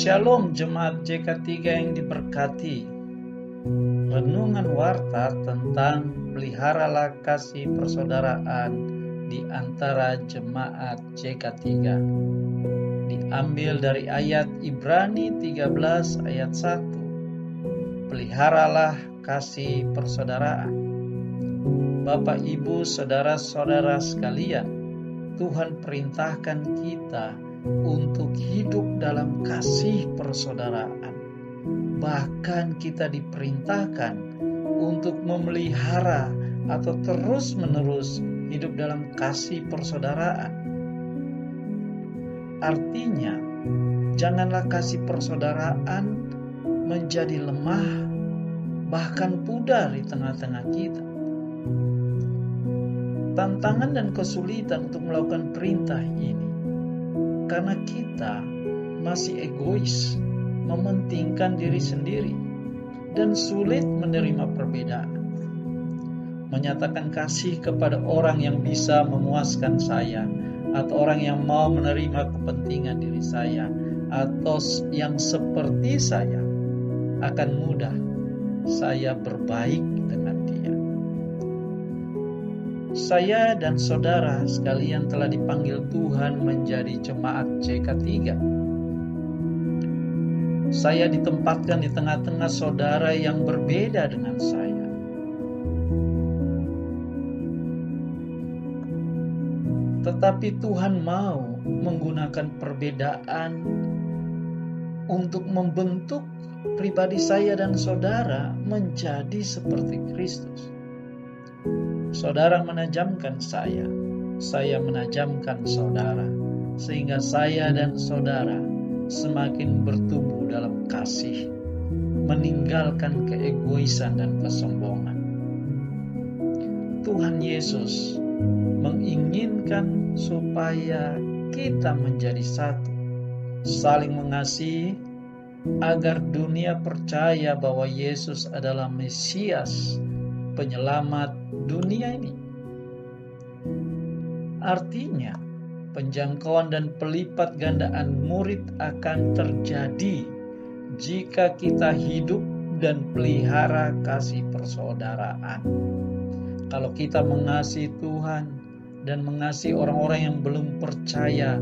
Shalom jemaat JK3 yang diberkati. Renungan warta tentang peliharalah kasih persaudaraan di antara jemaat JK3. Diambil dari ayat Ibrani 13 ayat 1. Peliharalah kasih persaudaraan. Bapak, Ibu, saudara-saudara sekalian, Tuhan perintahkan kita untuk hidup dalam kasih persaudaraan. Bahkan kita diperintahkan untuk memelihara atau terus-menerus hidup dalam kasih persaudaraan. Artinya, janganlah kasih persaudaraan menjadi lemah, bahkan pudar di tengah-tengah kita. Tantangan dan kesulitan untuk melakukan perintah ini karena kita masih egois, mementingkan diri sendiri, dan sulit menerima perbedaan. Menyatakan kasih kepada orang yang bisa memuaskan saya, atau orang yang mau menerima kepentingan diri saya, atau yang seperti saya, akan mudah saya berbaik dengan dia. Saya dan saudara sekalian telah dipanggil Tuhan menjadi jemaat CK3. Saya ditempatkan di tengah-tengah saudara yang berbeda dengan saya. Tetapi Tuhan mau menggunakan perbedaan untuk membentuk pribadi saya dan saudara menjadi seperti Kristus. Saudara menajamkan saya, saya menajamkan saudara, sehingga saya dan saudara semakin bertumbuh dalam kasih, meninggalkan keegoisan dan kesombongan. Tuhan Yesus menginginkan supaya kita menjadi satu, saling mengasihi, agar dunia percaya bahwa Yesus adalah Mesias penyelamat dunia ini. Artinya, penjangkauan dan pelipat gandaan murid akan terjadi jika kita hidup dan pelihara kasih persaudaraan. Kalau kita mengasihi Tuhan dan mengasihi orang-orang yang belum percaya,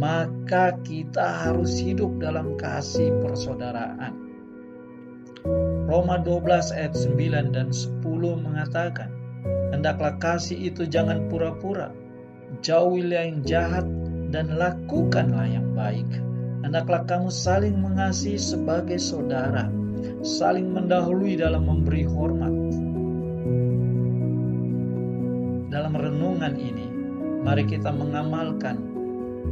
maka kita harus hidup dalam kasih persaudaraan. Roma 12 ayat 9 dan 10 mengatakan, Hendaklah kasih itu jangan pura-pura, jauhilah yang jahat dan lakukanlah yang baik. Hendaklah kamu saling mengasihi sebagai saudara, saling mendahului dalam memberi hormat. Dalam renungan ini, mari kita mengamalkan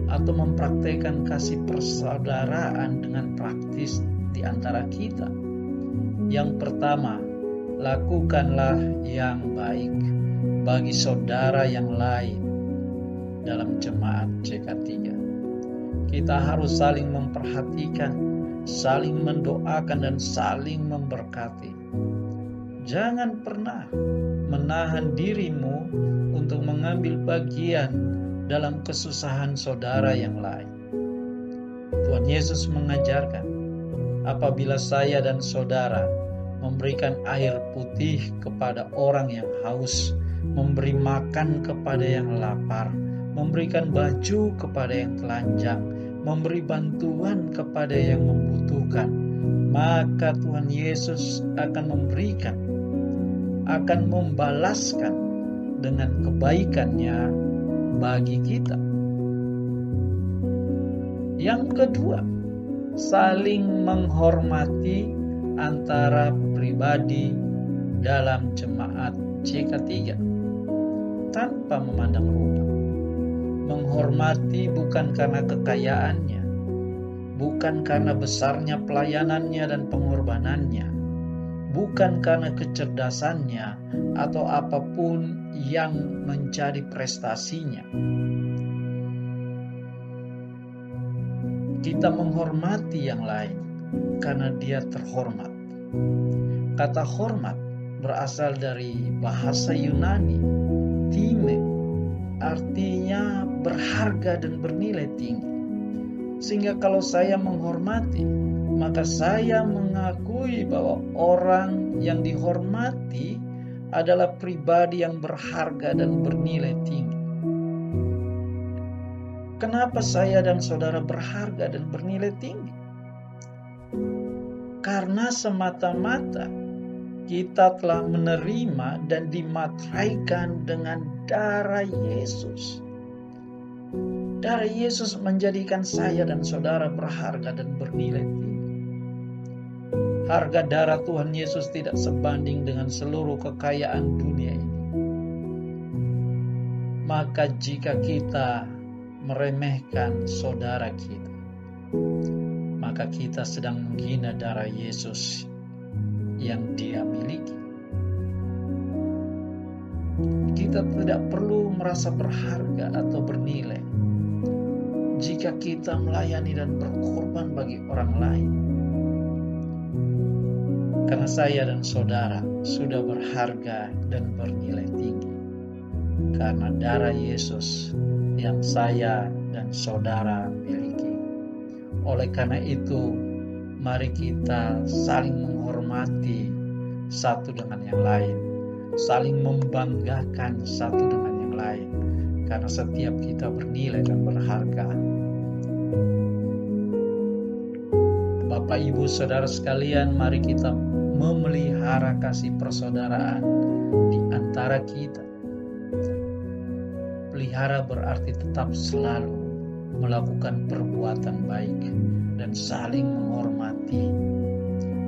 atau mempraktekkan kasih persaudaraan dengan praktis di antara kita yang pertama, lakukanlah yang baik bagi saudara yang lain dalam jemaat CK3. Kita harus saling memperhatikan, saling mendoakan dan saling memberkati. Jangan pernah menahan dirimu untuk mengambil bagian dalam kesusahan saudara yang lain. Tuhan Yesus mengajarkan, apabila saya dan saudara memberikan air putih kepada orang yang haus, memberi makan kepada yang lapar, memberikan baju kepada yang telanjang, memberi bantuan kepada yang membutuhkan, maka Tuhan Yesus akan memberikan, akan membalaskan dengan kebaikannya bagi kita. Yang kedua, saling menghormati antara pribadi dalam jemaat CK3 tanpa memandang rupa. Menghormati bukan karena kekayaannya, bukan karena besarnya pelayanannya dan pengorbanannya, bukan karena kecerdasannya atau apa pun yang menjadi prestasinya Kita menghormati yang lain karena dia terhormat. Kata hormat berasal dari bahasa Yunani, time, artinya berharga dan bernilai tinggi. Sehingga kalau saya menghormati, maka saya mengakui bahwa orang yang dihormati adalah pribadi yang berharga dan bernilai tinggi. Kenapa saya dan saudara berharga dan bernilai tinggi? Karena semata-mata kita telah menerima dan dimatraikan dengan darah Yesus. Darah Yesus menjadikan saya dan saudara berharga dan bernilai tinggi. Harga darah Tuhan Yesus tidak sebanding dengan seluruh kekayaan dunia ini. Maka jika kita meremehkan saudara kita, maka kita sedang menghina darah Yesus yang dia miliki. Kita tidak perlu merasa berharga atau bernilai jika kita melayani dan berkorban bagi orang lain. Karena saya dan saudara sudah berharga dan bernilai tinggi karena darah Yesus yang saya dan saudara miliki. Oleh karena itu, mari kita saling menghormati satu dengan yang lain, saling membanggakan satu dengan yang lain, karena setiap kita bernilai dan berharga. Bapak, ibu, saudara sekalian, mari kita memelihara kasih persaudaraan di antara kita Pelihara berarti tetap selalu melakukan perbuatan baik dan saling menghormati.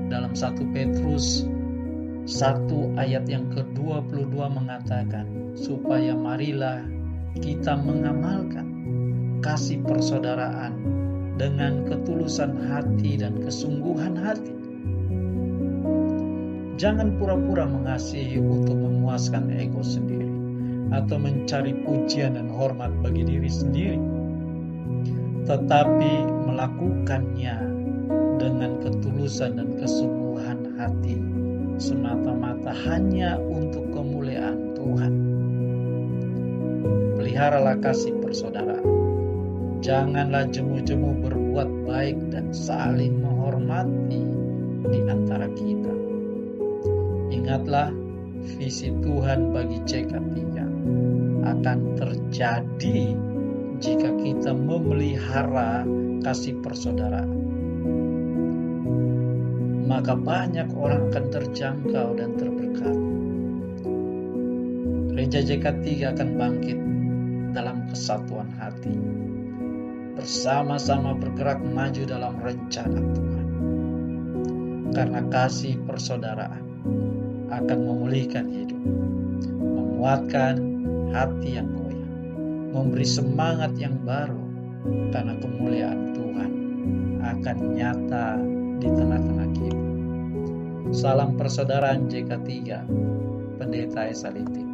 Dalam satu Petrus satu ayat yang ke-22 mengatakan supaya marilah kita mengamalkan kasih persaudaraan dengan ketulusan hati dan kesungguhan hati. Jangan pura-pura mengasihi untuk memuaskan ego sendiri atau mencari pujian dan hormat bagi diri sendiri, tetapi melakukannya dengan ketulusan dan kesungguhan hati semata-mata hanya untuk kemuliaan Tuhan. Peliharalah kasih persaudaraan. Janganlah jemu-jemu berbuat baik dan saling menghormati di antara kita. Ingatlah visi Tuhan bagi CK3 akan terjadi jika kita memelihara kasih persaudaraan. Maka banyak orang akan terjangkau dan terberkati. Gereja JK3 akan bangkit dalam kesatuan hati. Bersama-sama bergerak maju dalam rencana Tuhan. Karena kasih persaudaraan akan memulihkan hidup, menguatkan hati yang goyah, memberi semangat yang baru karena kemuliaan Tuhan akan nyata di tengah-tengah kita. Salam persaudaraan JK3, Pendeta Esalitik.